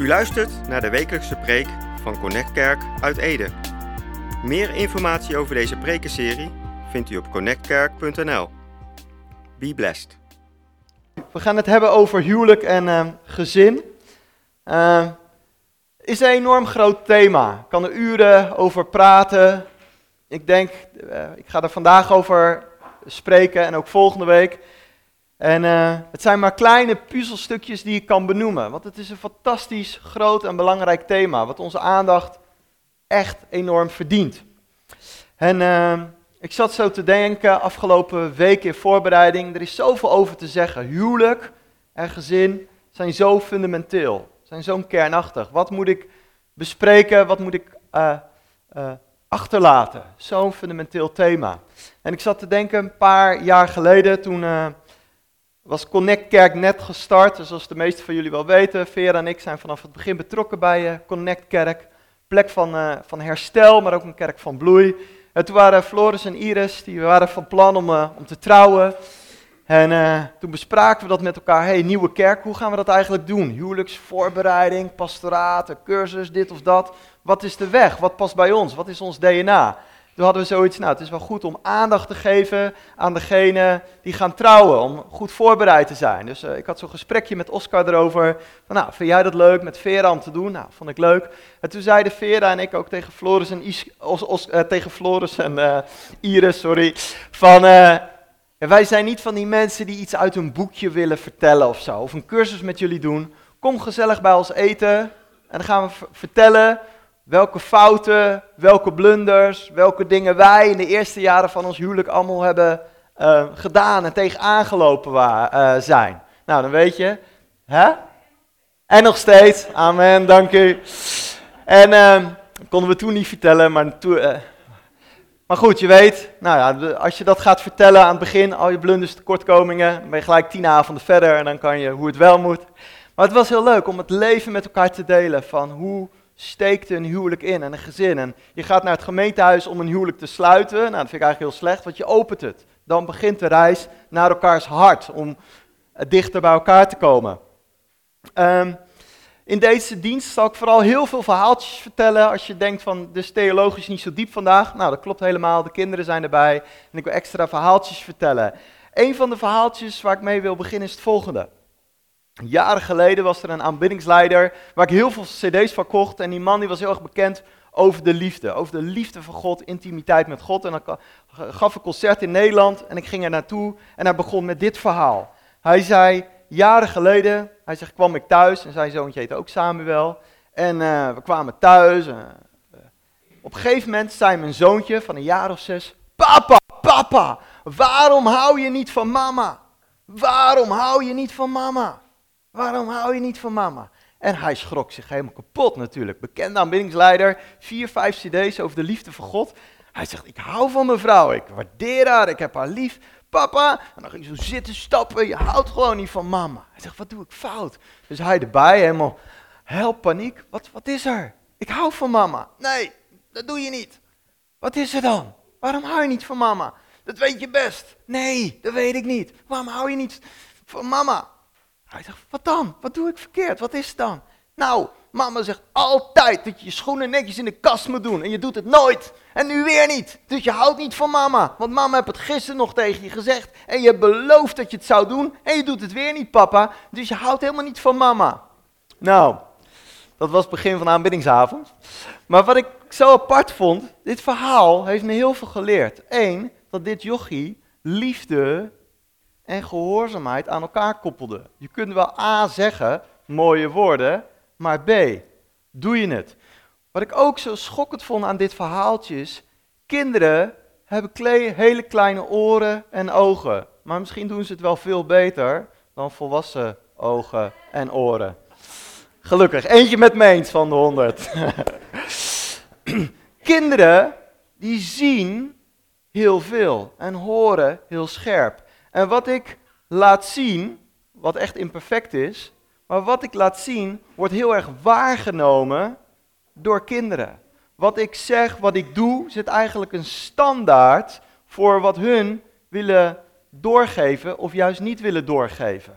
U luistert naar de wekelijkse preek van Connect Kerk uit Ede. Meer informatie over deze prekenserie vindt u op connectkerk.nl. Be blessed. We gaan het hebben over huwelijk en eh, gezin. Uh, is een enorm groot thema. Ik kan er uren over praten. Ik denk, uh, ik ga er vandaag over spreken en ook volgende week. En uh, het zijn maar kleine puzzelstukjes die ik kan benoemen. Want het is een fantastisch groot en belangrijk thema. Wat onze aandacht echt enorm verdient. En uh, ik zat zo te denken afgelopen week in voorbereiding. Er is zoveel over te zeggen. Huwelijk en gezin zijn zo fundamenteel. Zijn zo kernachtig. Wat moet ik bespreken? Wat moet ik uh, achterlaten? Zo'n fundamenteel thema. En ik zat te denken een paar jaar geleden toen was Connect Kerk net gestart. Dus zoals de meesten van jullie wel weten, Vera en ik zijn vanaf het begin betrokken bij uh, Connect Kerk. Plek van, uh, van herstel, maar ook een kerk van bloei. En toen waren Floris en Iris, die waren van plan om, uh, om te trouwen. En toen bespraken we dat met elkaar. hey, nieuwe kerk, hoe gaan we dat eigenlijk doen? Huwelijksvoorbereiding, pastoraat, cursus, dit of dat. Wat is de weg? Wat past bij ons? Wat is ons DNA? Toen hadden we zoiets, nou het is wel goed om aandacht te geven aan degene die gaan trouwen, om goed voorbereid te zijn. Dus uh, ik had zo'n gesprekje met Oscar erover, van nou, vind jij dat leuk met Vera om te doen? Nou, vond ik leuk. En toen zeiden Vera en ik ook tegen Floris en, uh, tegen Floris en uh, Iris, sorry, van... wij zijn niet van die mensen die iets uit een boekje willen vertellen of zo, of een cursus met jullie doen. Kom gezellig bij ons eten en dan gaan we vertellen welke fouten, welke blunders, welke dingen wij in de eerste jaren van ons huwelijk allemaal hebben uh, gedaan en tegen aangelopen uh, zijn. Nou, dan weet je. Hè? En nog steeds. Amen, dank u. En uh, konden we toen niet vertellen, maar toen. Uh, maar goed, je weet, nou ja, als je dat gaat vertellen aan het begin, al je blunders, tekortkomingen, dan ben je gelijk tien avonden verder en dan kan je hoe het wel moet. Maar het was heel leuk om het leven met elkaar te delen van hoe steekt een huwelijk in en een gezin. En je gaat naar het gemeentehuis om een huwelijk te sluiten. Nou, dat vind ik eigenlijk heel slecht, want je opent het. Dan begint de reis naar elkaars hart om dichter bij elkaar te komen. Um, in deze dienst zal ik vooral heel veel verhaaltjes vertellen. Als je denkt van, dus theologisch niet zo diep vandaag. Nou, dat klopt helemaal. De kinderen zijn erbij. En ik wil extra verhaaltjes vertellen. Een van de verhaaltjes waar ik mee wil beginnen is het volgende. Jaren geleden was er een aanbiddingsleider waar ik heel veel cd's van kocht. En die man die was heel erg bekend over de liefde. Over de liefde van God, intimiteit met God. En dan gaf een concert in Nederland en ik ging er naartoe. En hij begon met dit verhaal. Hij zei, jaren geleden, hij zegt, kwam ik thuis. En zijn zoontje heette ook Samuel. En uh, we kwamen thuis. Uh, op een gegeven moment zei mijn zoontje van een jaar of zes, Papa, papa, waarom hou je niet van mama? Waarom hou je niet van mama? Waarom hou je niet van mama? En hij schrok zich helemaal kapot natuurlijk. Bekende aanbiddingsleider, vier, vijf cd's over de liefde van God. Hij zegt, ik hou van mijn vrouw, ik waardeer haar, ik heb haar lief. Papa, en dan ging hij zo zitten stappen, je houdt gewoon niet van mama. Hij zegt, wat doe ik fout? Dus hij erbij, helemaal, help paniek, wat, wat is er? Ik hou van mama. Nee, dat doe je niet. Wat is er dan? Waarom hou je niet van mama? Dat weet je best. Nee, dat weet ik niet. Waarom hou je niet van mama? Hij zegt, wat dan? Wat doe ik verkeerd? Wat is het dan? Nou, mama zegt altijd dat je je schoenen netjes in de kast moet doen. En je doet het nooit. En nu weer niet. Dus je houdt niet van mama. Want mama heeft het gisteren nog tegen je gezegd. En je belooft dat je het zou doen. En je doet het weer niet, papa. Dus je houdt helemaal niet van mama. Nou, dat was het begin van de aanbiddingsavond. Maar wat ik zo apart vond, dit verhaal heeft me heel veel geleerd. Eén, dat dit jochie liefde en gehoorzaamheid aan elkaar koppelde. Je kunt wel A zeggen, mooie woorden, maar B, doe je het? Wat ik ook zo schokkend vond aan dit verhaaltje is, kinderen hebben hele kleine oren en ogen. Maar misschien doen ze het wel veel beter dan volwassen ogen en oren. Gelukkig, eentje met me van de honderd. kinderen, die zien heel veel en horen heel scherp. En wat ik laat zien, wat echt imperfect is, maar wat ik laat zien, wordt heel erg waargenomen door kinderen. Wat ik zeg, wat ik doe, zit eigenlijk een standaard voor wat hun willen doorgeven of juist niet willen doorgeven.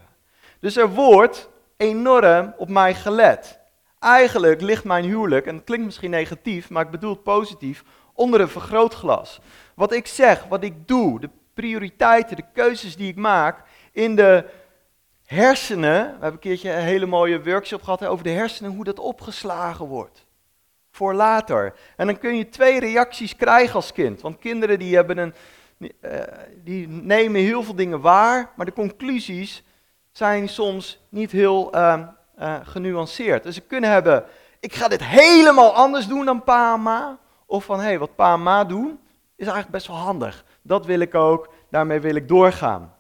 Dus er wordt enorm op mij gelet. eigenlijk ligt mijn huwelijk, en het klinkt misschien negatief, maar ik bedoel het positief, onder een vergrootglas. Wat ik zeg, wat ik doe, de prioriteiten, de keuzes die ik maak in de hersenen. We hebben een keertje een hele mooie workshop gehad over de hersenen, hoe dat opgeslagen wordt. Voor later. En dan kun je twee reacties krijgen als kind. Want kinderen die hebben een, die nemen heel veel dingen waar, maar de conclusies zijn soms niet heel uh, uh, genuanceerd. Dus ze kunnen hebben, ik ga dit helemaal anders doen dan pa en ma. Of van, hé, hey, wat pa en ma doen, is eigenlijk best wel handig. Dat wil ik ook, daarmee wil ik doorgaan.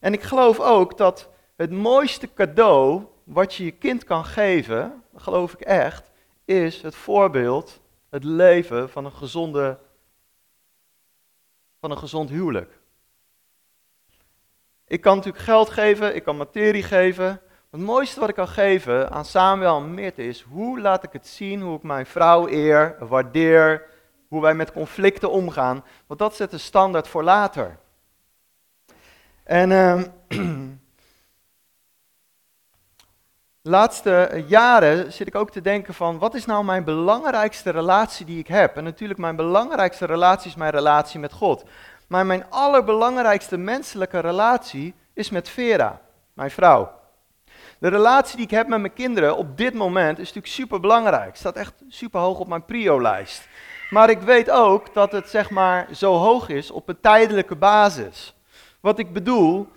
En ik geloof ook dat het mooiste cadeau wat je je kind kan geven, geloof ik echt, is het voorbeeld, het leven van een gezonde, van een gezond huwelijk. Ik kan natuurlijk geld geven, ik kan materie geven. Het mooiste wat ik kan geven aan Samuel en Meert is, hoe laat ik het zien, hoe ik mijn vrouw eer, waardeer, hoe wij met conflicten omgaan. Want dat zet de standaard voor later. En uh, laatste jaren zit ik ook te denken van, wat is nou mijn belangrijkste relatie die ik heb? En natuurlijk mijn belangrijkste relatie is mijn relatie met God. Maar mijn allerbelangrijkste menselijke relatie is met Vera, mijn vrouw. De relatie die ik heb met mijn kinderen op dit moment is natuurlijk super belangrijk. Staat echt super hoog op mijn prio-lijst. Maar ik weet ook dat het zeg maar zo hoog is op een tijdelijke basis. Wat ik bedoel,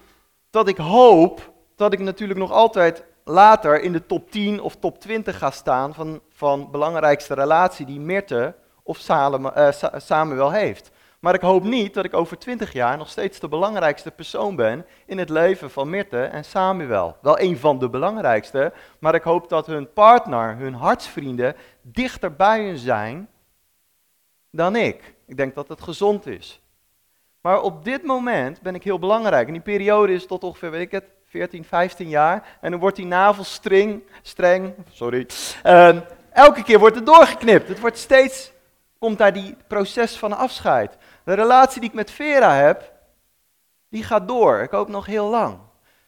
dat ik hoop dat ik natuurlijk nog altijd later in de top 10 of top 20 ga staan van, van belangrijkste relatie die Mirte of Samuel heeft. Maar ik hoop niet dat ik over 20 jaar nog steeds de belangrijkste persoon ben in het leven van Mirte en Samuel. Wel een van de belangrijkste, maar ik hoop dat hun partner, hun hartsvrienden, dichter bij hun zijn dan ik. Ik denk dat het gezond is. Maar op dit moment ben ik heel belangrijk. En die periode is tot ongeveer, weet ik het, 14, 15 jaar. En dan wordt die navelstreng, streng, sorry, uh, elke keer wordt het doorgeknipt. Het wordt steeds, komt daar die proces van afscheid. De relatie die ik met Vera heb, die gaat door. Ik hoop nog heel lang.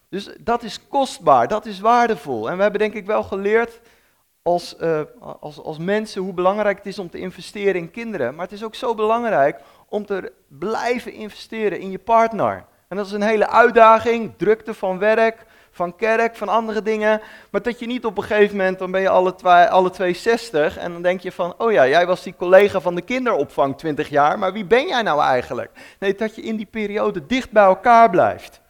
Dus dat is kostbaar, dat is waardevol. En we hebben denk ik wel geleerd als, uh, als, als mensen hoe belangrijk het is om te investeren in kinderen. Maar het is ook zo belangrijk om te blijven investeren in je partner. En dat is een hele uitdaging, drukte van werk, van kerk, van andere dingen. Maar dat je niet op een gegeven moment, dan ben je alle twee, alle twee 60 en dan denk je van, oh ja, jij was die collega van de kinderopvang 20 jaar, maar wie ben jij nou eigenlijk? Nee, dat je in die periode dicht bij elkaar blijft.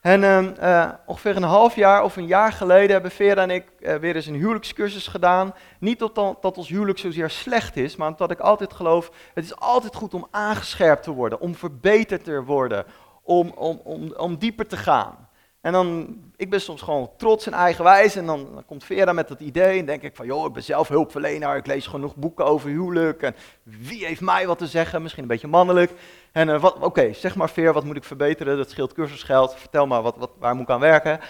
En uh, ongeveer een half jaar of een jaar geleden hebben Vera en ik uh, weer eens een huwelijkscursus gedaan. Niet dat ons huwelijk zozeer slecht is, maar omdat ik altijd geloof, het is altijd goed om aangescherpt te worden, om verbeterd te worden, om, om, om, om dieper te gaan. En dan, ik ben soms gewoon trots en eigenwijs en dan, komt Vera met dat idee en denk ik van, joh, ik ben zelf hulpverlener, ik lees genoeg boeken over huwelijk en wie heeft mij wat te zeggen, misschien een beetje mannelijk. En uh, oké, zeg maar Veer, wat moet ik verbeteren, dat scheelt cursusgeld, vertel maar, wat, wat, waar moet ik aan werken.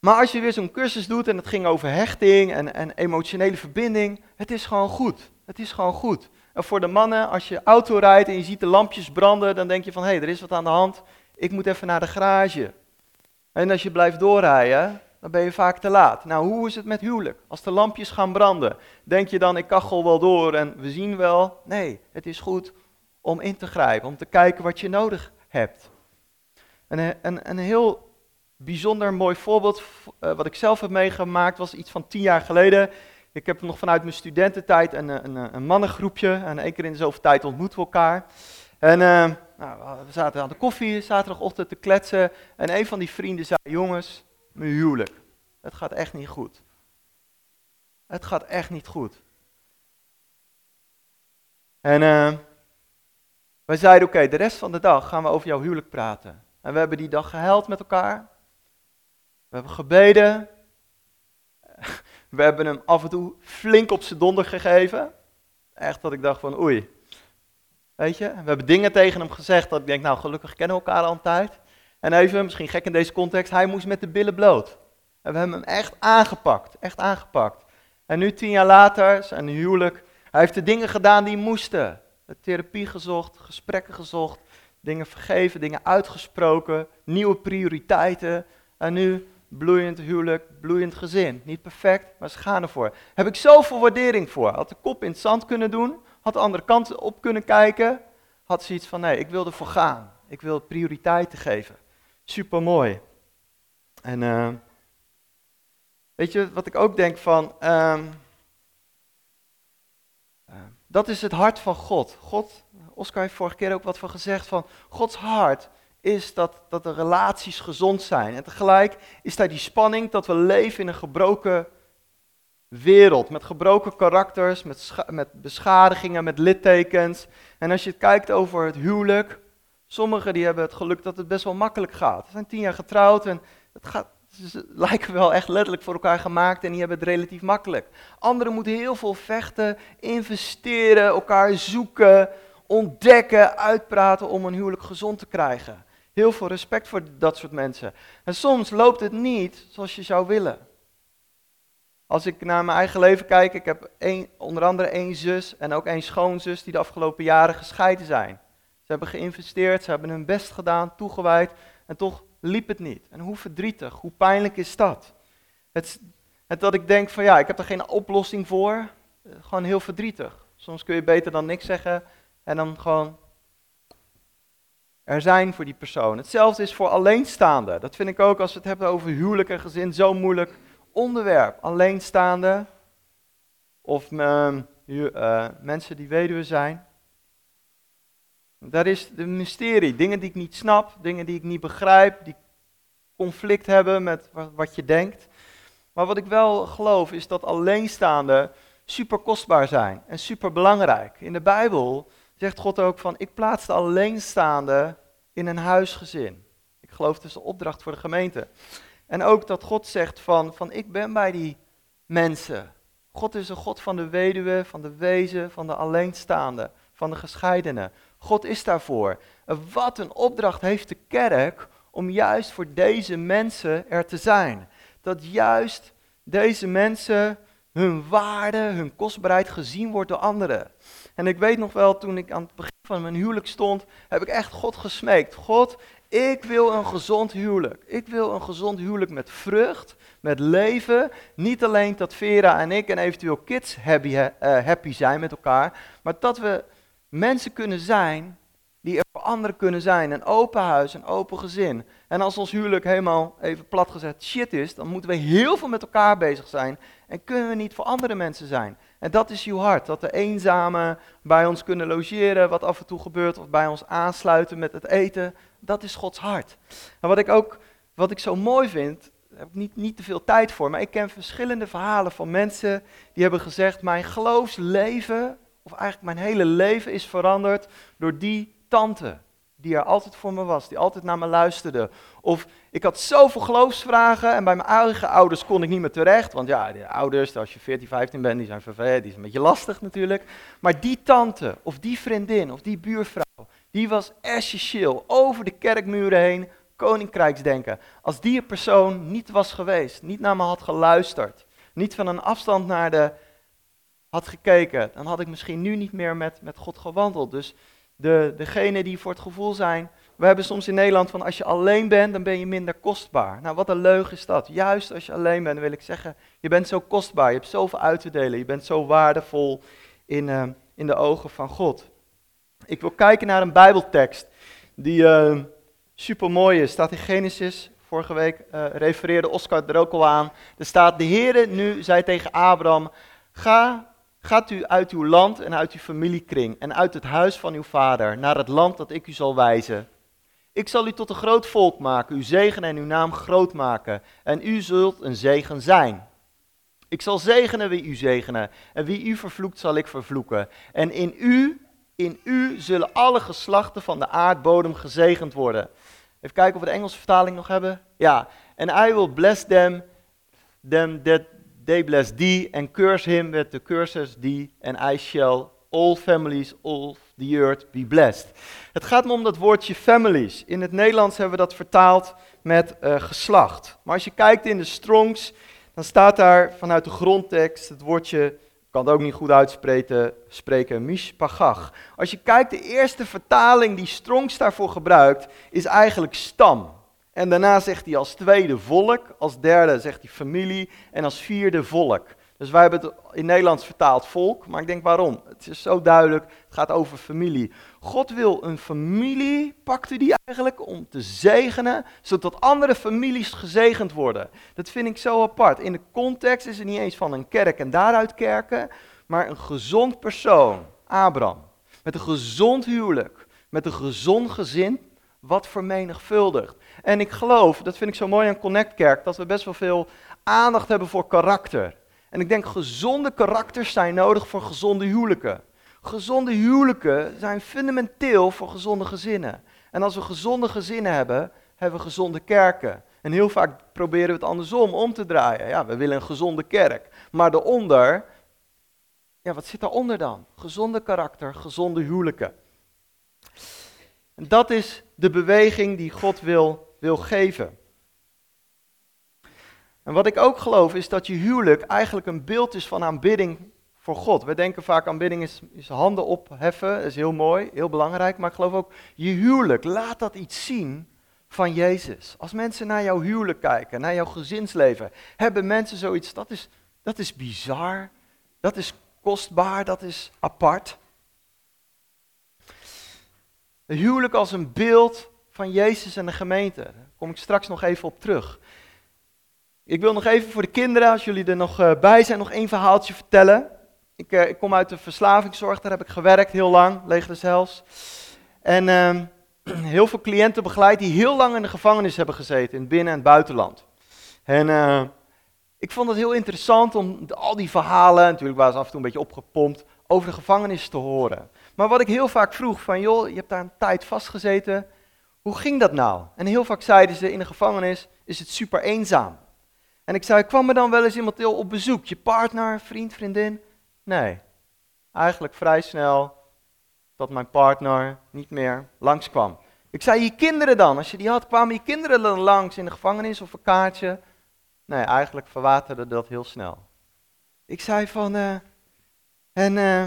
Maar als je weer zo'n cursus doet en het ging over hechting en, en emotionele verbinding, het is gewoon goed. Het is gewoon goed. En voor de mannen, als je auto rijdt en je ziet de lampjes branden, dan denk je van, hé, hey, er is wat aan de hand ik moet even naar de garage. En als je blijft doorrijden, dan ben je vaak te laat. Nou, hoe is het met huwelijk? Als de lampjes gaan branden, denk je dan, ik kachel wel door en we zien wel? Nee, het is goed om in te grijpen, om te kijken wat je nodig hebt. Een, een, een heel bijzonder mooi voorbeeld, uh, wat ik zelf heb meegemaakt, was iets van tien jaar geleden. Ik heb nog vanuit mijn studententijd een, een, een mannengroepje en één keer in de zoveel tijd ontmoeten we elkaar. En uh, nou, we zaten aan de koffie zaterdagochtend te kletsen en een van die vrienden zei, jongens, mijn huwelijk, het gaat echt niet goed. Het gaat echt niet goed. En uh, wij zeiden, oké, de rest van de dag gaan we over jouw huwelijk praten. En we hebben die dag gehuild met elkaar. We hebben gebeden. We hebben hem af en toe flink op zijn donder gegeven. Echt dat ik dacht van, oei, Weet je, we hebben dingen tegen hem gezegd dat ik denk, nou gelukkig kennen we elkaar al een tijd. En even, misschien gek in deze context, hij moest met de billen bloot. En we hebben hem echt aangepakt, echt aangepakt. En nu tien jaar later, zijn huwelijk, hij heeft de dingen gedaan die moesten. Therapie gezocht, gesprekken gezocht, dingen vergeven, dingen uitgesproken, nieuwe prioriteiten. En nu bloeiend huwelijk, bloeiend gezin. Niet perfect, maar ze gaan ervoor. Heb ik zoveel waardering voor. Had de kop in het zand kunnen doen, had de andere kant op kunnen kijken. Had ze iets van, nee, ik wil ervoor gaan. Ik wil prioriteiten geven. Super mooi. En uh, weet je wat ik ook denk van, uh, dat is het hart van God. God, Oscar heeft vorige keer ook wat van gezegd van, Gods hart is dat, dat de relaties gezond zijn. En tegelijk is daar die spanning dat we leven in een gebroken wereld. Met gebroken karakters, met, met beschadigingen, met littekens. En als je kijkt over het huwelijk, sommigen die hebben het geluk dat het best wel makkelijk gaat. Ze zijn tien jaar getrouwd en het gaat, ze lijken wel echt letterlijk voor elkaar gemaakt en die hebben het relatief makkelijk. Anderen moeten heel veel vechten, investeren, elkaar zoeken, ontdekken, uitpraten om een huwelijk gezond te krijgen. Heel veel respect voor dat soort mensen. En soms loopt het niet zoals je zou willen. Als ik naar mijn eigen leven kijk, ik heb een, onder andere één zus en ook één schoonzus die de afgelopen jaren gescheiden zijn. Ze hebben geïnvesteerd, ze hebben hun best gedaan, toegewijd en toch liep het niet. En hoe verdrietig, hoe pijnlijk is dat? Het, het dat ik denk van ja, ik heb er geen oplossing voor, eh, gewoon heel verdrietig. Soms kun je beter dan niks zeggen en dan gewoon er zijn voor die persoon. Hetzelfde is voor alleenstaanden. Dat vind ik ook als we het hebben over huwelijk en gezin zo'n moeilijk onderwerp. Alleenstaande of uh, uh, mensen die weduwe zijn. Daar is de mysterie, dingen die ik niet snap, dingen die ik niet begrijp, die conflict hebben met wat je denkt. Maar wat ik wel geloof is dat alleenstaanden super kostbaar zijn en super belangrijk. In de Bijbel zegt God ook van, ik plaats de alleenstaande in een huisgezin. Ik geloof dat is de opdracht voor de gemeente. En ook dat God zegt van, van ik ben bij die mensen. God is een God van de weduwe, van de wezen, van de alleenstaande, van de gescheidenen. God is daarvoor. wat een opdracht heeft de kerk om juist voor deze mensen er te zijn. Dat juist deze mensen hun waarde, hun kostbaarheid gezien wordt door anderen. En ik weet nog wel, toen ik aan het begin van mijn huwelijk stond, heb ik echt God gesmeekt. God, ik wil een gezond huwelijk. Ik wil een gezond huwelijk met vrucht, met leven. Niet alleen dat Vera en ik en eventueel kids happy, uh, happy zijn met elkaar, maar dat we mensen kunnen zijn die er voor anderen kunnen zijn. Een open huis, een open gezin. En als ons huwelijk helemaal, even plat gezet, shit is, dan moeten we heel veel met elkaar bezig zijn en kunnen we niet voor andere mensen zijn. En dat is uw hart, dat de eenzamen bij ons kunnen logeren, wat af en toe gebeurt, of bij ons aansluiten met het eten. Dat is Gods hart. En wat ik ook, wat ik zo mooi vind, daar heb ik niet, niet te veel tijd voor, maar ik ken verschillende verhalen van mensen die hebben gezegd, mijn geloofsleven, of eigenlijk mijn hele leven is veranderd door die tante die er altijd voor me was, die altijd naar me luisterde. Of ik had zoveel geloofsvragen en bij mijn eigen ouders kon ik niet meer terecht. Want ja, de ouders, als je 14, 15 bent, die zijn vervelend, die zijn een beetje lastig natuurlijk. Maar die tante, of die vriendin, of die buurvrouw, die was essentieel over de kerkmuren heen, koninkrijksdenken. Als die persoon niet was geweest, niet naar me had geluisterd, niet van een afstand naar de had gekeken, dan had ik misschien nu niet meer met, met God gewandeld. Dus de, degene die voor het gevoel zijn. We hebben soms in Nederland van als je alleen bent, dan ben je minder kostbaar. Nou, wat een leugen is dat. Juist als je alleen bent, wil ik zeggen, je bent zo kostbaar, je hebt zoveel uit te delen, je bent zo waardevol in, uh, in de ogen van God. Ik wil kijken naar een Bijbeltekst die uh, eh, super mooi is. Staat in Genesis. Vorige week uh, refereerde Oscar er ook al aan. Er staat: De Heere nu zei tegen Abraham: Ga Gaat u uit uw land en uit uw familiekring en uit het huis van uw vader naar het land dat ik u zal wijzen. Ik zal u tot een groot volk maken, uw zegen en uw naam groot maken, en u zult een zegen zijn. Ik zal zegenen wie u zegenen, en wie u vervloekt zal ik vervloeken. En in u, in u zullen alle geslachten van de aardbodem gezegend worden. Even kijken of we de Engelse vertaling nog hebben. Ja, and I will bless them, them that they bless thee, and curse him with the curses thee, and I shall all families of the earth be blessed. Het gaat me om dat woordje families. In het Nederlands hebben we dat vertaald met uh, geslacht. Maar als je kijkt in de Strongs, dan staat daar vanuit de grondtekst het woordje, kan het ook niet goed uitspreken, spreken, mishpagach. Als je kijkt, de eerste vertaling die Strongs daarvoor gebruikt, is eigenlijk stam. En daarna zegt hij als tweede volk, als derde zegt hij familie en als vierde volk. Dus wij hebben het in Nederlands vertaald volk, maar ik denk waarom? Het is zo duidelijk, het gaat over familie. God wil een familie, pakte die eigenlijk, om te zegenen, zodat andere families gezegend worden. Dat vind ik zo apart. In de context is het niet eens van een kerk en daaruit kerken, maar een gezond persoon, Abraham, met een gezond huwelijk, met een gezond gezin, wat vermenigvuldigt. En ik geloof, dat vind ik zo mooi aan Connect Kerk, dat we best wel veel aandacht hebben voor karakter. En ik denk gezonde karakters zijn nodig voor gezonde huwelijken. Gezonde huwelijken zijn fundamenteel voor gezonde gezinnen. En als we gezonde gezinnen hebben, hebben we gezonde kerken. En heel vaak proberen we het andersom om te draaien. Ja, we willen een gezonde kerk. Maar daaronder, ja, wat zit daaronder dan? Gezonde karakter, gezonde huwelijken. En dat is de beweging die God wil, wil geven. En wat ik ook geloof is dat je huwelijk eigenlijk een beeld is van aanbidding voor God. We denken vaak aanbidding is, is handen opheffen, is heel mooi, heel belangrijk. Maar ik geloof ook, je huwelijk, laat dat iets zien van Jezus. Als mensen naar jouw huwelijk kijken, naar jouw gezinsleven, hebben mensen zoiets, dat is, dat is bizar, dat is kostbaar, dat is apart. Een huwelijk als een beeld van Jezus en de gemeente. Daar kom ik straks nog even op terug. Ik wil nog even voor de kinderen, als jullie er nog uh, bij zijn, nog één verhaaltje vertellen. Ik, uh, ik, kom uit de verslavingszorg, daar heb ik gewerkt heel lang, leger zelfs. En uh, heel veel cliënten begeleid die heel lang in de gevangenis hebben gezeten, in het binnen- en het buitenland. En eh, ik vond het heel interessant om al die verhalen, natuurlijk waren ze af en toe een beetje opgepompt, over de gevangenis te horen. Maar wat ik heel vaak vroeg, van joh, je hebt daar een tijd vastgezeten, hoe ging dat nou? En heel vaak zeiden ze, in de gevangenis is het super eenzaam. En ik zei, kwam er dan wel eens iemand op bezoek? Je partner, vriend, vriendin? Nee. Eigenlijk vrij snel dat mijn partner niet meer langskwam. Ik zei, je kinderen dan? Als je die had, kwamen je kinderen dan langs in de gevangenis of een kaartje? Nee, eigenlijk verwaterde dat heel snel. Ik zei van, uh, en uh,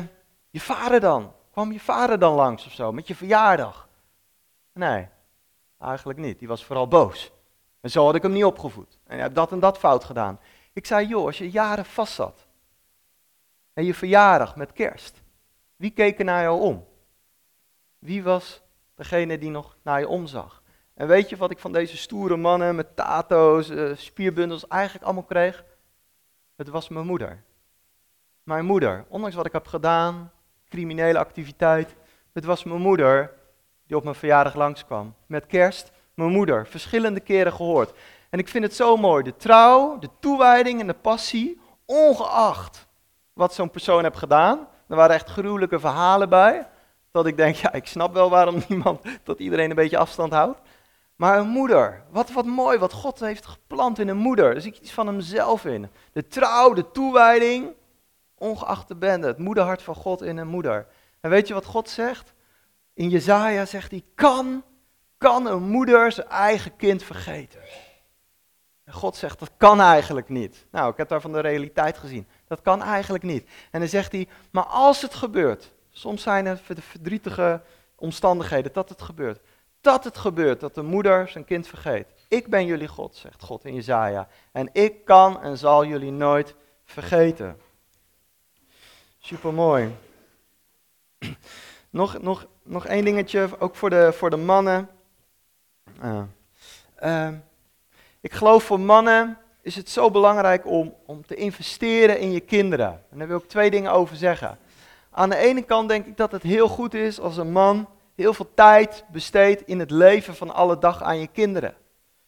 je vader dan? Kwam je vader dan langs of zo, met je verjaardag? Nee, eigenlijk niet. Die was vooral boos. En zo had ik hem niet opgevoed. En hij heeft dat en dat fout gedaan. Ik zei, joh, als je jaren vast zat. En je verjaardag met kerst. Wie keek er naar jou om? Wie was degene die nog naar je omzag? En weet je wat ik van deze stoere mannen met tato's, uh, spierbundels eigenlijk allemaal kreeg? Het was mijn moeder. Mijn moeder, ondanks wat ik heb gedaan, criminele activiteit, het was mijn moeder die op mijn verjaardag langskwam. Met kerst mijn moeder, verschillende keren gehoord. En ik vind het zo mooi, de trouw, de toewijding en de passie, ongeacht wat zo'n persoon heeft gedaan. Er waren echt gruwelijke verhalen bij, dat ik denk, ja, ik snap wel waarom niemand, dat iedereen een beetje afstand houdt. Maar een moeder, wat, wat mooi, wat God heeft geplant in een moeder. Er zit iets van hemzelf in. De trouw, de toewijding, ongeacht de bende, het moederhart van God in een moeder. En weet je wat God zegt? In Jezaja zegt hij, kan kan een moeder zijn eigen kind vergeten? En God zegt, dat kan eigenlijk niet. Nou, ik heb daar van de realiteit gezien. Dat kan eigenlijk niet. En dan zegt hij, maar als het gebeurt, soms zijn er verdrietige omstandigheden dat het gebeurt. Dat het gebeurt, dat de moeder zijn kind vergeet. Ik ben jullie God, zegt God in Jezaja. En ik kan en zal jullie nooit vergeten. Supermooi. Nog, nog, nog één dingetje, ook voor de, voor de mannen. Uh, ik geloof voor mannen is het zo belangrijk om, om te investeren in je kinderen. En daar wil ik twee dingen over zeggen. Aan de ene kant denk ik dat het heel goed is als een man heel veel tijd besteedt in het leven van alle dag aan je kinderen.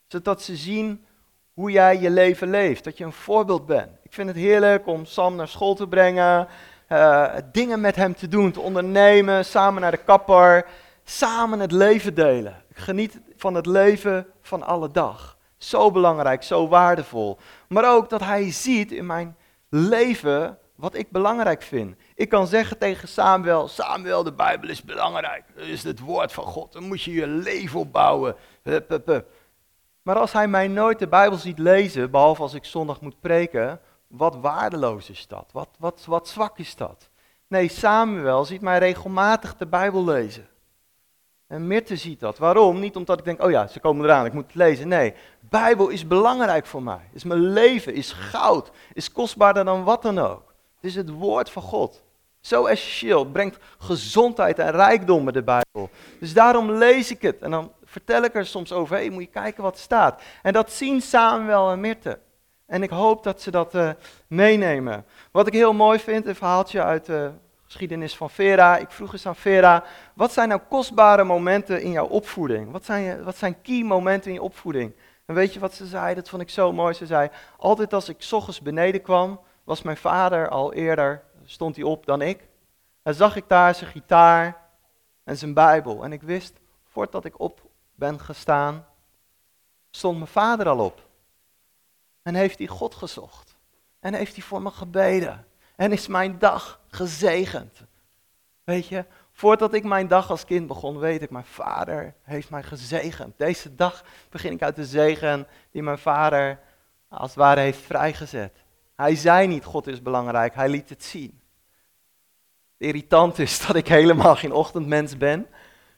Zodat ze zien hoe jij je leven leeft, dat je een voorbeeld bent. Ik vind het heerlijk om Sam naar school te brengen, uh, dingen met hem te doen, te ondernemen, samen naar de kapper, samen het leven delen. Geniet van het leven van alle dag. Zo belangrijk, zo waardevol. Maar ook dat hij ziet in mijn leven wat ik belangrijk vind. Ik kan zeggen tegen Samuel, Samuel, de Bijbel is belangrijk. Dat is het woord van God. Dan moet je je leven opbouwen. Hup, hup. Maar als hij mij nooit de Bijbel ziet lezen, behalve als ik zondag moet preken, wat waardeloos is dat? Wat, wat, wat zwak is dat? Nee, Samuel ziet mij regelmatig de Bijbel lezen. En Mirte ziet dat. Waarom? Niet omdat ik denk, oh ja, ze komen eraan, ik moet het lezen. Nee, Bijbel is belangrijk voor mij. Is mijn leven, is goud, is kostbaarder dan wat dan ook. Het is het woord van God. Zo essentieel. Het brengt gezondheid en rijkdom met de Bijbel. Dus daarom lees ik het. En dan vertel ik er soms over. Hey, moet je kijken wat er staat. En dat zien Samuel en Mirte. En ik hoop dat ze dat uh, meenemen. Wat ik heel mooi vind, een verhaaltje uit de geschiedenis van Vera. Ik vroeg eens aan Vera, wat zijn nou kostbare momenten in jouw opvoeding? Wat zijn, wat zijn key momenten in je opvoeding? En weet je wat ze zei? Dat vond ik zo mooi. Ze zei, altijd als ik ochtends beneden kwam, was mijn vader al eerder, stond hij op dan ik. En zag ik daar zijn gitaar en zijn Bijbel. En ik wist, voordat ik op ben gestaan, stond mijn vader al op. En heeft hij God gezocht. En heeft hij voor me gebeden. En is mijn dag gezegend. Weet je, voordat ik mijn dag als kind begon, weet ik, mijn vader heeft mij gezegend. Deze dag begin ik uit de zegen die mijn vader als het ware heeft vrijgezet. Hij zei niet, God is belangrijk, hij liet het zien. Irritant is dat ik helemaal geen ochtendmens ben.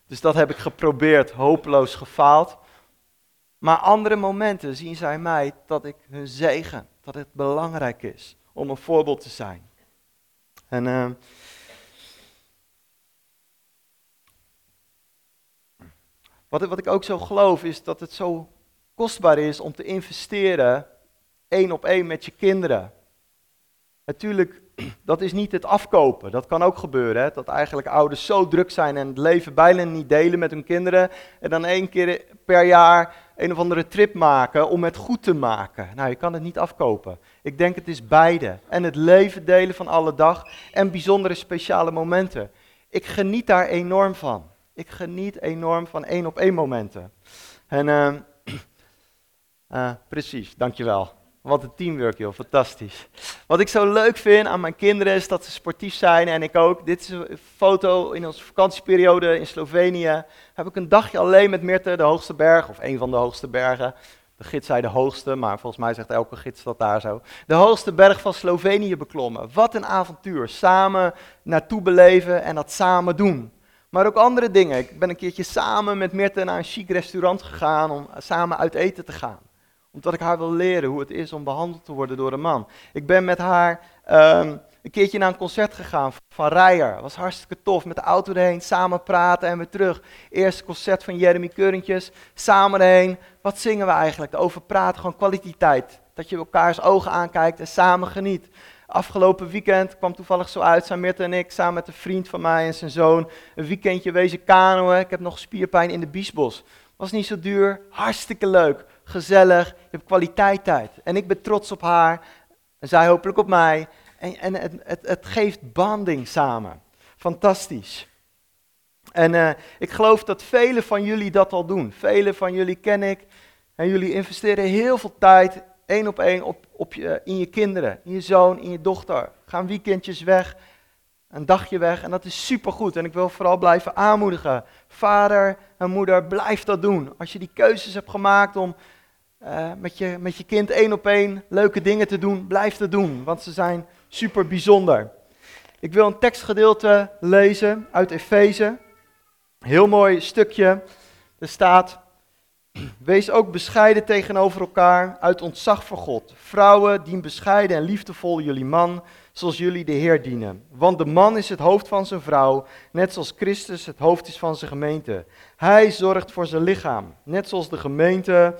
Dus dat heb ik geprobeerd, hopeloos gefaald. Maar andere momenten zien zij mij dat ik hun zegen, dat het belangrijk is om een voorbeeld te zijn. En uh, wat, wat ik ook zo geloof is dat het zo kostbaar is om te investeren één op één met je kinderen. Natuurlijk, dat is niet het afkopen. Dat kan ook gebeuren. Hè? Dat eigenlijk ouders zo druk zijn en het leven bijna niet delen met hun kinderen. En dan één keer per jaar een of andere trip maken om het goed te maken. Nou, je kan het niet afkopen. Ik denk het is beide. En het leven delen van alle dag en bijzondere speciale momenten. Ik geniet daar enorm van. Ik geniet enorm van één op één momenten. En uh, uh, precies, dankjewel. Wat een teamwork, joh, fantastisch. Wat ik zo leuk vind aan mijn kinderen is dat ze sportief zijn en ik ook. Dit is een foto in onze vakantieperiode in Slovenië. Heb ik een dagje alleen met Mirte, de hoogste berg, of een van de hoogste bergen. De gids zei de hoogste, maar volgens mij zegt elke gids dat daar zo. De hoogste berg van Slovenië beklommen. Wat een avontuur. Samen naartoe beleven en dat samen doen. Maar ook andere dingen. Ik ben een keertje samen met Mirte naar een chic restaurant gegaan om samen uit eten te gaan omdat ik haar wil leren hoe het is om behandeld te worden door een man. Ik ben met haar um, een keertje naar een concert gegaan van Rijer. Was hartstikke tof. Met de auto erheen, samen praten en weer terug. Eerste concert van Jeremy Keurentjes, samen erheen. Wat zingen we eigenlijk? Over praten, gewoon kwaliteit. Dat je elkaars ogen aankijkt en samen geniet. Afgelopen weekend kwam toevallig zo uit, zijn Mirte en ik samen met een vriend van mij en zijn zoon een weekendje wezen kanoën. Ik heb nog spierpijn in de Biesbos. Was niet zo duur, hartstikke leuk gezellig, je hebt kwaliteit tijd. En ik ben trots op haar, en zij hopelijk op mij. En, en het, het, het geeft banding samen. Fantastisch. En uh, ik geloof dat velen van jullie dat al doen. Velen van jullie ken ik. En jullie investeren heel veel tijd, één op één, op, op je, in je kinderen, in je zoon, in je dochter. Gaan weekendjes weg, een dagje weg. En dat is supergoed. En ik wil vooral blijven aanmoedigen. Vader en moeder, blijf dat doen. Als je die keuzes hebt gemaakt om uh, met, je, met je kind één op één leuke dingen te doen, blijf dat doen, want ze zijn super bijzonder. Ik wil een tekstgedeelte lezen uit Efeze. Heel mooi stukje. Er staat: Wees ook bescheiden tegenover elkaar uit ontzag voor God. Vrouwen, dien bescheiden en liefdevol jullie man, zoals jullie de Heer dienen. Want de man is het hoofd van zijn vrouw, net zoals Christus het hoofd is van zijn gemeente. Hij zorgt voor zijn lichaam, net zoals de gemeente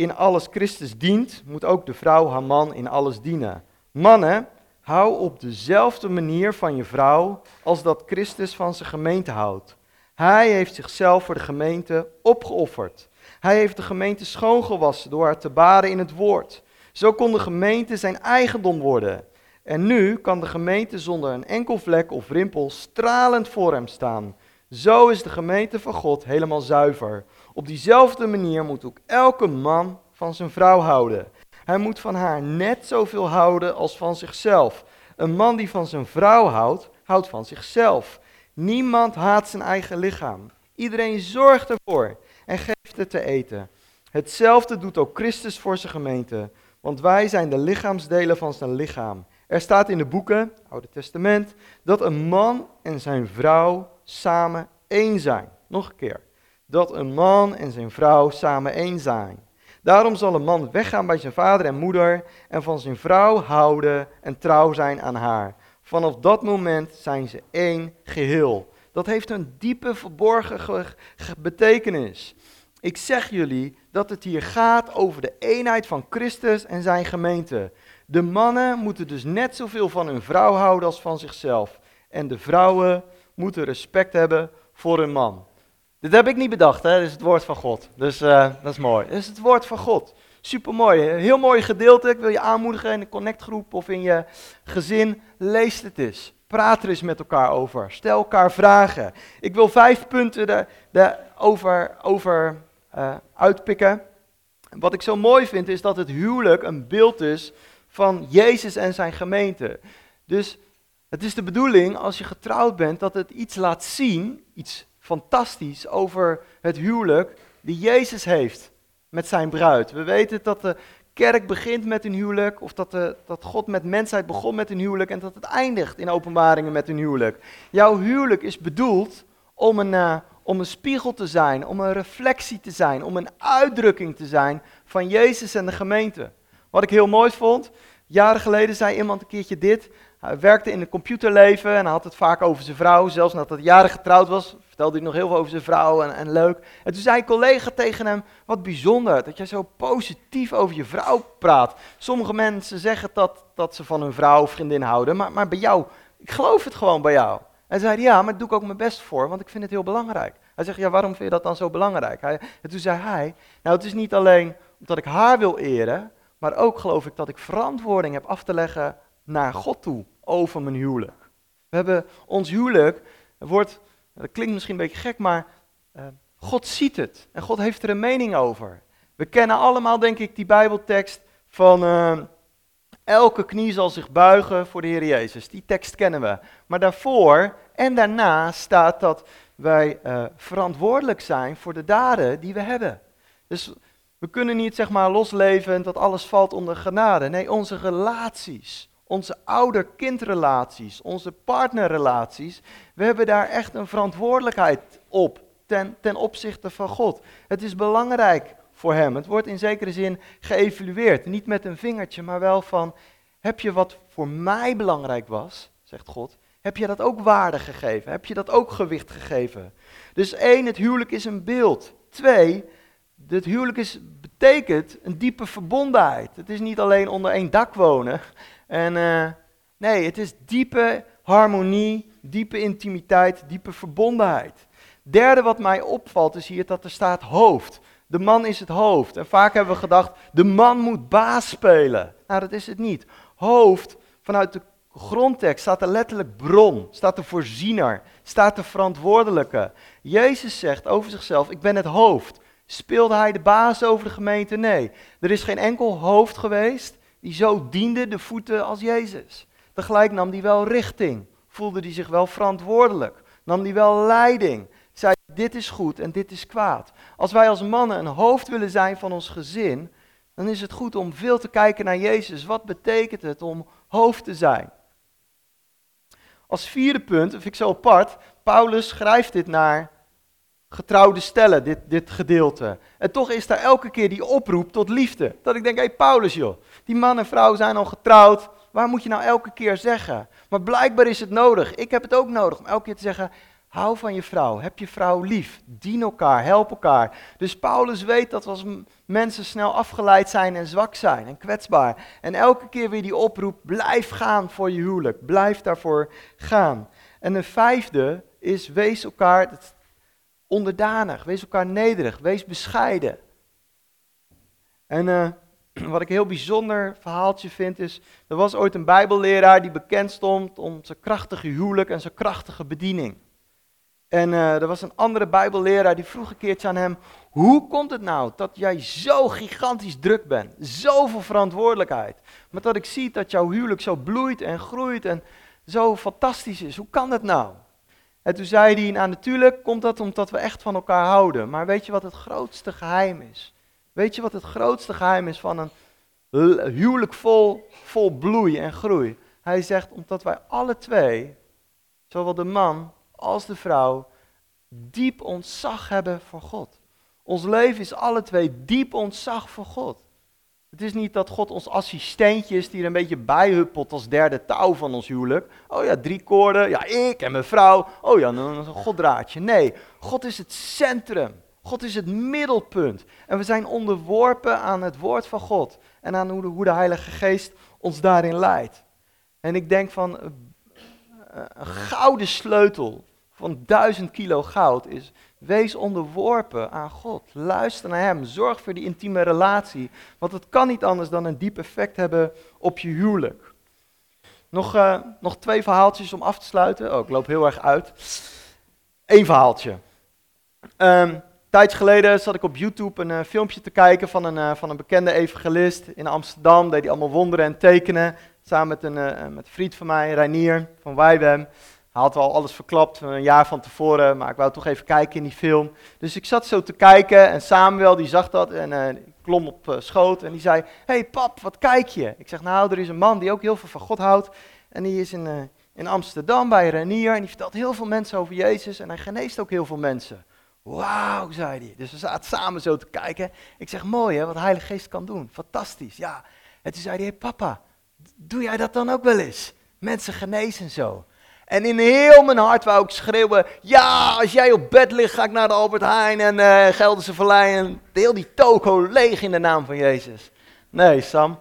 in alles Christus dient, moet ook de vrouw haar man in alles dienen. Mannen, hou op dezelfde manier van je vrouw als dat Christus van zijn gemeente houdt. Hij heeft zichzelf voor de gemeente opgeofferd. Hij heeft de gemeente schoongewassen door haar te baden in het woord. Zo kon de gemeente zijn eigendom worden. En nu kan de gemeente zonder een enkel vlek of rimpel stralend voor hem staan. Zo is de gemeente van God helemaal zuiver. Op diezelfde manier moet ook elke man van zijn vrouw houden. Hij moet van haar net zoveel houden als van zichzelf. Een man die van zijn vrouw houdt, houdt van zichzelf. Niemand haat zijn eigen lichaam. Iedereen zorgt ervoor en geeft het te eten. Hetzelfde doet ook Christus voor zijn gemeente, want wij zijn de lichaamsdelen van zijn lichaam. Er staat in de boeken, Oude Testament, dat een man en zijn vrouw samen één zijn. nog een keer, dat een man en zijn vrouw samen één zijn. Daarom zal een man weggaan bij zijn vader en moeder en van zijn vrouw houden en trouw zijn aan haar. Vanaf dat moment zijn ze één geheel. Dat heeft een diepe verborgen betekenis. Ik zeg jullie dat het hier gaat over de eenheid van Christus en zijn gemeente. De mannen moeten dus net zoveel van hun vrouw houden als van zichzelf. En de vrouwen moeten respect hebben voor hun man. Dit heb ik niet bedacht, hè? dit is het woord van God. Dus uh, dat is mooi. Dit is het woord van God. Super mooi. Heel mooi gedeelte. Ik wil je aanmoedigen in de connectgroep of in je gezin. Lees het eens. Praat er eens met elkaar over. Stel elkaar vragen. Ik wil vijf punten daarover over, uh, uitpikken. Wat ik zo mooi vind is dat het huwelijk een beeld is van Jezus en zijn gemeente. Dus het is de bedoeling als je getrouwd bent dat het iets laat zien, iets fantastisch over het huwelijk die Jezus heeft met zijn bruid. We weten dat de kerk begint met een huwelijk, of dat, dat God met mensheid begon met een huwelijk en dat het eindigt in openbaringen met een huwelijk. Jouw huwelijk is bedoeld om een, uh, om een spiegel te zijn, om een reflectie te zijn, om een uitdrukking te zijn van Jezus en de gemeente. Wat ik heel mooi vond, jaren geleden zei iemand een keertje dit. Hij werkte in het computerleven en hij had het vaak over zijn vrouw. Zelfs nadat hij jaren getrouwd was, vertelde hij nog heel veel over zijn vrouw en, en leuk. En toen zei een collega tegen hem, wat bijzonder dat jij zo positief over je vrouw praat. Sommige mensen zeggen dat, dat ze van hun vrouw of vriendin houden, maar, maar bij jou, ik geloof het gewoon bij jou. Hij zei, ja, maar doe ik ook mijn best voor, want ik vind het heel belangrijk. Hij zegt, ja, waarom vind je dat dan zo belangrijk? Hij, en toen zei hij, nou het is niet alleen omdat ik haar wil eren, maar ook geloof ik dat ik verantwoording heb af te leggen naar God toe over mijn huwelijk. We hebben ons huwelijk, wordt, dat klinkt misschien een beetje gek, maar uh, God ziet het en God heeft er een mening over. We kennen allemaal, denk ik, die Bijbeltekst van uh, elke knie zal zich buigen voor de Heer Jezus. Die tekst kennen we. Maar daarvoor en daarna staat dat wij uh, verantwoordelijk zijn voor de daden die we hebben. Dus we kunnen niet zeg maar losleven en dat alles valt onder genade. Nee, onze relaties, onze ouder-kindrelaties, onze partnerrelaties, we hebben daar echt een verantwoordelijkheid op ten, ten opzichte van God. Het is belangrijk voor Hem. Het wordt in zekere zin geëvalueerd. Niet met een vingertje, maar wel van, heb je wat voor mij belangrijk was, zegt God, heb je dat ook waarde gegeven? Heb je dat ook gewicht gegeven? Dus één, het huwelijk is een beeld. Twee, het huwelijk is, betekent een diepe verbondenheid. Het is niet alleen onder één dak wonen. En, uh, nee, het is diepe harmonie, diepe intimiteit, diepe verbondenheid. Derde wat mij opvalt is hier dat er staat hoofd. De man is het hoofd. En vaak hebben we gedacht, de man moet baas spelen. Nou, dat is het niet. Hoofd, vanuit de grondtekst staat er letterlijk bron, staat de voorziener, staat de verantwoordelijke. Jezus zegt over zichzelf, ik ben het hoofd. Speelde hij de baas over de gemeente? Nee. Er is geen enkel hoofd geweest die zo diende de voeten als Jezus. Tegelijk nam hij wel richting, voelde hij zich wel verantwoordelijk, nam hij wel leiding. Zei, dit is goed en dit is kwaad. Als wij als mannen een hoofd willen zijn van ons gezin, dan is het goed om veel te kijken naar Jezus. Wat betekent het om hoofd te zijn? Als vierde punt, vind ik zo apart, Paulus schrijft dit naar getrouwde stellen, dit, dit gedeelte. En toch is daar elke keer die oproep tot liefde. Dat ik denk, hé hey, Paulus joh, die man en vrouw zijn al getrouwd. Waar moet je nou elke keer zeggen? Maar blijkbaar is het nodig. Ik heb het ook nodig om elke keer te zeggen, hou van je vrouw, heb je vrouw lief, dien elkaar, help elkaar. Dus Paulus weet dat als mensen snel afgeleid zijn en zwak zijn en kwetsbaar. En elke keer weer die oproep, blijf gaan voor je huwelijk, blijf daarvoor gaan. En een vijfde is, wees elkaar, onderdanig, wees elkaar nederig, wees bescheiden. En uh, wat ik een heel bijzonder verhaaltje vind is, er was ooit een bijbelleraar die bekend stond om zijn krachtige huwelijk en zijn krachtige bediening. En uh, er was een andere bijbelleraar die vroeg een keertje aan hem, hoe komt het nou dat jij zo gigantisch druk bent, zoveel verantwoordelijkheid, maar dat ik zie dat jouw huwelijk zo bloeit en groeit en zo fantastisch is, hoe kan dat nou? En toen zei hij, nou natuurlijk komt dat omdat we echt van elkaar houden. Maar weet je wat het grootste geheim is? Weet je wat het grootste geheim is van een huwelijk vol, vol bloei en groei? Hij zegt, omdat wij alle twee, zowel de man als de vrouw, diep ontzag hebben voor God. Ons leven is alle twee diep ontzag voor God. Het is niet dat God ons assistentje is die er een beetje bijhuppelt als derde touw van ons huwelijk. Oh ja, drie koorden, ja ik en mijn vrouw. Oh ja, een goddraadje. Nee, God is het centrum. God is het middelpunt. En we zijn onderworpen aan het woord van God. En aan hoe de, hoe de Heilige Geest ons daarin leidt. En ik denk van, een gouden sleutel van duizend kilo goud is, wees onderworpen aan God. Luister naar Hem, zorg voor die intieme relatie, want het kan niet anders dan een diep effect hebben op je huwelijk. Nog, uh, nog twee verhaaltjes om af te sluiten. Oh, ik loop heel erg uit. Eén verhaaltje. Um, tijdje geleden zat ik op YouTube een uh, filmpje te kijken van een, uh, van een bekende evangelist in Amsterdam. Deed hij allemaal wonderen en tekenen. Samen met een, met een vriend van mij, Reinier van Wijbem. Hij had al alles verklapt een jaar van tevoren, maar ik wou toch even kijken in die film. Dus ik zat zo te kijken en Samuel die zag dat en uh, klom op uh, schoot en die zei, hey pap, wat kijk je? Ik zeg, nou er is een man die ook heel veel van God houdt en die is in, uh, in Amsterdam bij Renier en die vertelt heel veel mensen over Jezus en hij geneest ook heel veel mensen. Wauw, zei hij. Dus we zaten samen zo te kijken. Ik zeg, mooi hè, wat de Heilige Geest kan doen. Fantastisch, ja. En toen zei hij, hey, papa, doe jij dat dan ook wel eens? Mensen genezen zo. En in heel mijn hart wou ik schreeuwen, ja, als jij op bed ligt, ga ik naar de Albert Heijn en uh, Gelderse Vallei en heel die toko leeg in de naam van Jezus. Nee, Sam,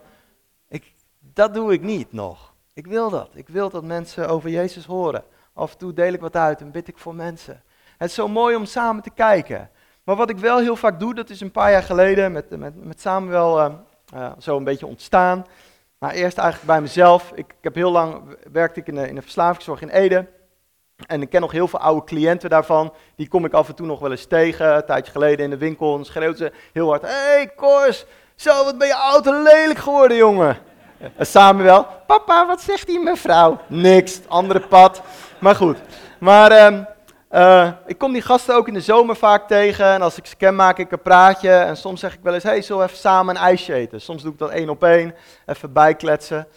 ik, dat doe ik niet nog. Ik wil dat. Ik wil dat mensen over Jezus horen. Af en toe deel ik wat uit en bid ik voor mensen. Het is zo mooi om samen te kijken. Maar wat ik wel heel vaak doe, dat is een paar jaar geleden met, met, met Samuel uh, zo een beetje ontstaan. Maar eerst eigenlijk bij mezelf. Ik, heb heel lang werkte ik in de, in de verslavingszorg in Ede. En ik ken nog heel veel oude cliënten daarvan. Die kom ik af en toe nog wel eens tegen. Een tijdje geleden in de winkel. En schreeuwt ze heel hard. Hé hey, Kors, zo wat ben je oud en lelijk geworden jongen. En Samuel. Papa, wat zegt die mevrouw? Niks, andere pad. Maar goed. Maar... Um, uh, ik kom die gasten ook in de zomer vaak tegen en als ik ze ken maak ik een praatje en soms zeg ik wel eens, hey, zullen we even samen een ijsje eten? Soms doe ik dat één op één, even bijkletsen.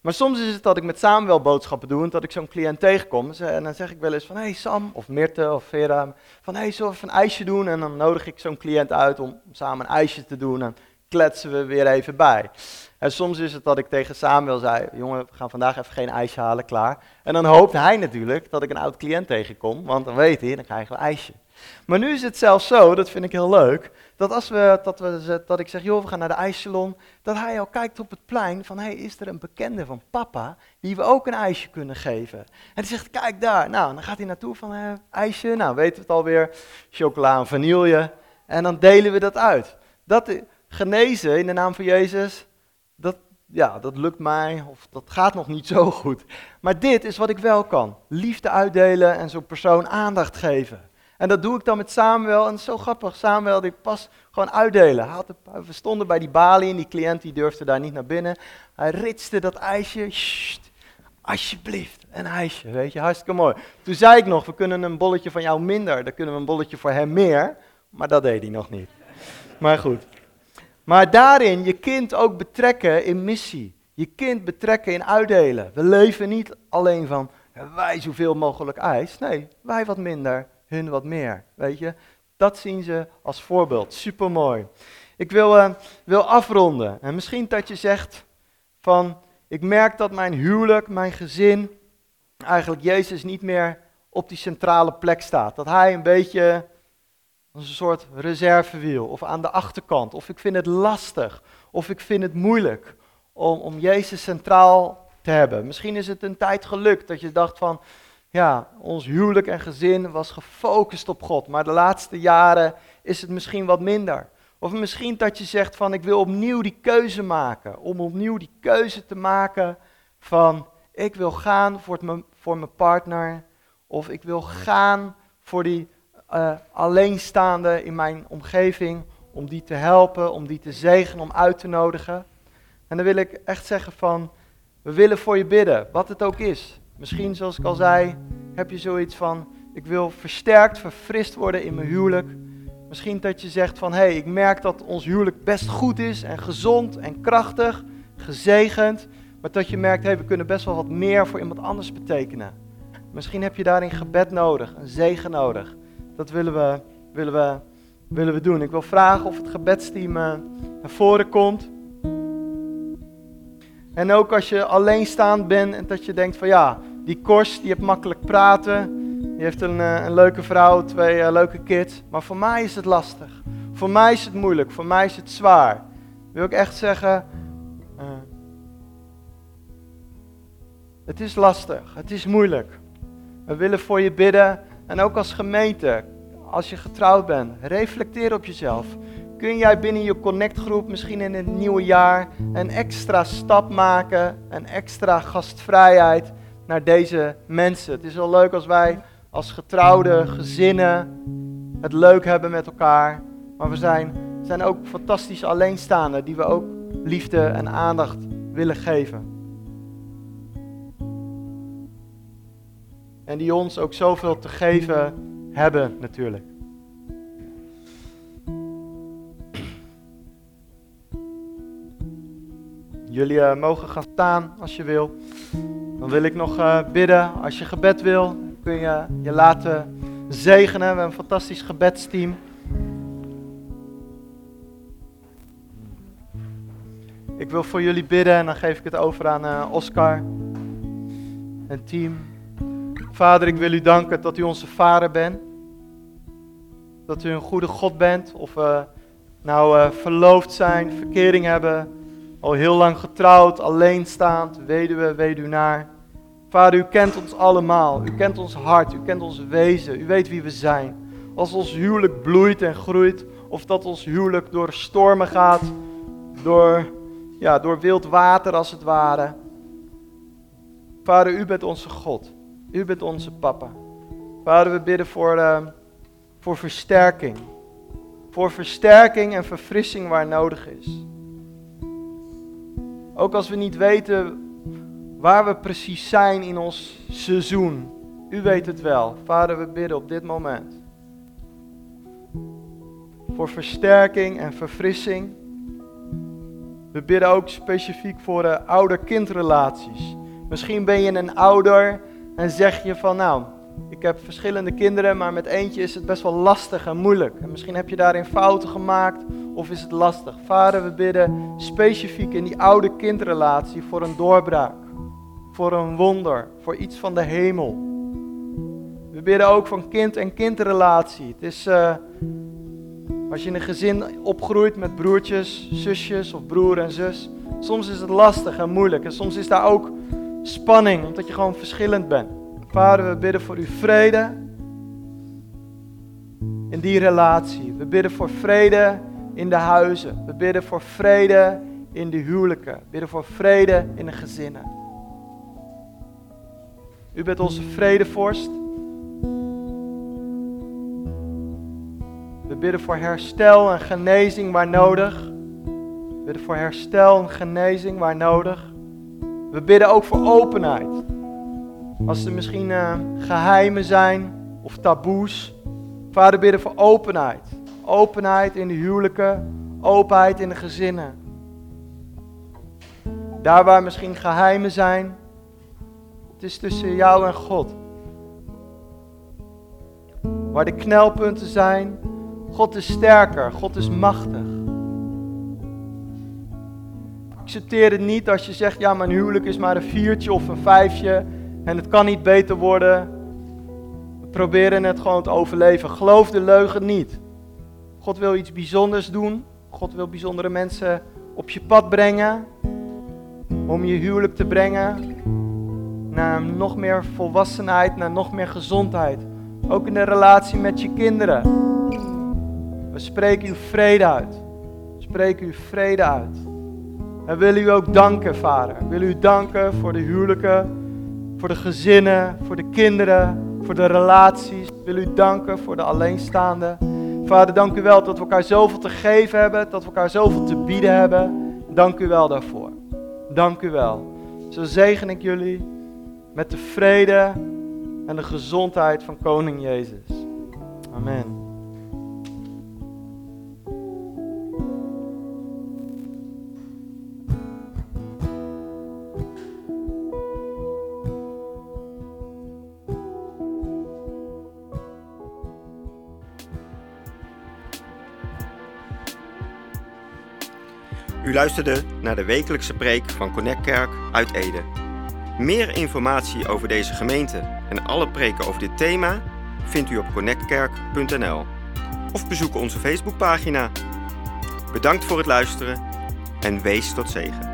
Maar soms is het dat ik met Samuel boodschappen doe en dat ik zo'n cliënt tegenkom. En dan zeg ik wel eens van, hey Sam, of Mirte, of Vera, van hey, zullen we even een ijsje doen? En dan nodig ik zo'n cliënt uit om samen een ijsje te doen en kletsen we weer even bij. En soms is het dat ik tegen Samuel zei, jongen, we gaan vandaag even geen ijsje halen, klaar. En dan hoopt hij natuurlijk dat ik een oud cliënt tegenkom, want dan weet hij, dan krijg we ijsje. Maar nu is het zelfs zo, dat vind ik heel leuk, dat als we, dat, we, dat ik zeg, joh, we gaan naar de ijssalon, dat hij al kijkt op het plein van, hé, hey, is er een bekende van papa die we ook een ijsje kunnen geven? En hij zegt, kijk daar. Nou, dan gaat hij naartoe van, eh, ijsje, nou, weten we het alweer, chocola en vanille. En dan delen we dat uit. Dat genezen in de naam van Jezus, dat, ja, dat lukt mij, of dat gaat nog niet zo goed. Maar dit is wat ik wel kan. Liefde uitdelen en zo'n persoon aandacht geven. En dat doe ik dan met Samuel. En zo grappig, Samuel die pas gewoon uitdelen. we stonden bij die balie en die cliënt die durfde daar niet naar binnen. Hij ritste dat ijsje. Alsjeblieft, een ijsje, weet je, hartstikke mooi. Toen zei ik nog, we kunnen een bolletje van jou minder, dan kunnen we een bolletje voor hem meer. Maar dat deed hij nog niet. Maar goed. Maar daarin je kind ook betrekken in missie. Je kind betrekken in uitdelen. We leven niet alleen van wij zoveel mogelijk ijs. Nee, wij wat minder, hun wat meer. Weet je, dat zien ze als voorbeeld. Supermooi. Ik wil, uh, wil afronden. En misschien dat je zegt van ik merk dat mijn huwelijk, mijn gezin, eigenlijk Jezus niet meer op die centrale plek staat. Dat hij een beetje een soort reservewiel of aan de achterkant. Of ik vind het lastig of ik vind het moeilijk om, om Jezus centraal te hebben. Misschien is het een tijd gelukt dat je dacht van, ja, ons huwelijk en gezin was gefocust op God, maar de laatste jaren is het misschien wat minder. Of misschien dat je zegt van, ik wil opnieuw die keuze maken, om opnieuw die keuze te maken van, ik wil gaan voor, voor mijn partner, of ik wil gaan voor die uh, alleenstaande in mijn omgeving, om die te helpen, om die te zegenen, om uit te nodigen. En dan wil ik echt zeggen van, we willen voor je bidden, wat het ook is. Misschien, zoals ik al zei, heb je zoiets van, ik wil versterkt, verfrist worden in mijn huwelijk. Misschien dat je zegt van, hé, hey, ik merk dat ons huwelijk best goed is en gezond en krachtig, gezegend. Maar dat je merkt, hé, hey, we kunnen best wel wat meer voor iemand anders betekenen. Misschien heb je daarin gebed nodig, een zegen nodig dat willen we, willen we, willen we doen. Ik wil vragen of het gebedsteam uh, naar voren komt. En ook als je alleenstaand bent en dat je denkt van ja, die Kors, die heeft makkelijk praten. Die heeft een, uh, een leuke vrouw, twee uh, leuke kids. Maar voor mij is het lastig. Voor mij is het moeilijk. Voor mij is het zwaar. Wil ik echt zeggen, het is lastig. Het is moeilijk. We willen voor je bidden. En ook als gemeente, als je getrouwd bent, reflecteer op jezelf. Kun jij binnen je connectgroep misschien in het nieuwe jaar een extra stap maken, een extra gastvrijheid naar deze mensen? Het is wel leuk als wij als getrouwde gezinnen het leuk hebben met elkaar, maar we zijn, zijn ook fantastische alleenstaanden die we ook liefde en aandacht willen geven. En die ons ook zoveel te geven hebben natuurlijk. Jullie uh, mogen gaan staan als je wil. Dan wil ik nog uh, bidden. Als je gebed wil, kun je je laten zegenen. We hebben een fantastisch gebedsteam. Ik wil voor jullie bidden en dan geef ik het over aan uh, Oscar en team. Vader, ik wil u danken dat u onze vader bent. Dat u een goede God bent. Of we nou uh, verloofd zijn, verkering hebben, al heel lang getrouwd, alleenstaand, weduwe, weduwnaar. Vader, u kent ons allemaal. U kent ons hart, u kent ons wezen. U weet wie we zijn. Als ons huwelijk bloeit en groeit, of dat ons huwelijk door stormen gaat, door, ja, door wild water als het ware. Vader, u bent onze God. U bent onze papa. Vader, we bidden voor, uh, voor versterking. Voor versterking en verfrissing waar nodig is. Ook als we niet weten waar we precies zijn in ons seizoen. U weet het wel. Vader, we bidden op dit moment. Voor versterking en verfrissing. We bidden ook specifiek voor de ouder-kindrelaties. Misschien ben je een ouder en zeg je van nou, ik heb verschillende kinderen, maar met eentje is het best wel lastig en moeilijk. En misschien heb je daarin fouten gemaakt of is het lastig. Vader, we bidden specifiek in die oude kindrelatie voor een doorbraak, voor een wonder, voor iets van de hemel. We bidden ook van kind- en kindrelatie. Het is uh, als je in een gezin opgroeit met broertjes, zusjes of broer en zus. Soms is het lastig en moeilijk en soms is daar ook spanning, omdat je gewoon verschillend bent. Vader, we bidden voor uw vrede in die relatie. We bidden voor vrede in de huizen. We bidden voor vrede in de huwelijken. We bidden voor vrede in de gezinnen. U bent onze vredevorst. We bidden voor herstel en genezing waar nodig. We bidden voor herstel en genezing waar nodig. We bidden ook voor openheid. Als er misschien uh, geheimen zijn of taboes. Vader, bidden voor openheid. Openheid in de huwelijken, openheid in de gezinnen. Daar waar misschien geheimen zijn, het is tussen jou en God. Waar de knelpunten zijn, God is sterker, God is machtig. Accepteer het niet als je zegt, ja mijn huwelijk is maar een viertje of een vijfje en het kan niet beter worden. We proberen het gewoon te overleven. Geloof de leugen niet. God wil iets bijzonders doen. God wil bijzondere mensen op je pad brengen. Om je huwelijk te brengen naar nog meer volwassenheid, naar nog meer gezondheid. Ook in de relatie met je kinderen. We spreken uw vrede uit. We spreken uw vrede uit. En willen u ook danken, vader. We willen u danken voor de huwelijken voor de gezinnen, voor de kinderen, voor de relaties. Ik wil u danken voor de alleenstaanden. Vader, dank u wel dat we elkaar zoveel te geven hebben, dat we elkaar zoveel te bieden hebben. Dank u wel daarvoor. Dank u wel. Zo zegen ik jullie met de vrede en de gezondheid van Koning Jezus. Amen. U luisterde naar de wekelijkse preek van Connect Kerk uit Ede. Meer informatie over deze gemeente en alle preken over dit thema vindt u op connectkerk.nl of bezoek onze Facebookpagina. Bedankt voor het luisteren en wees tot zegen.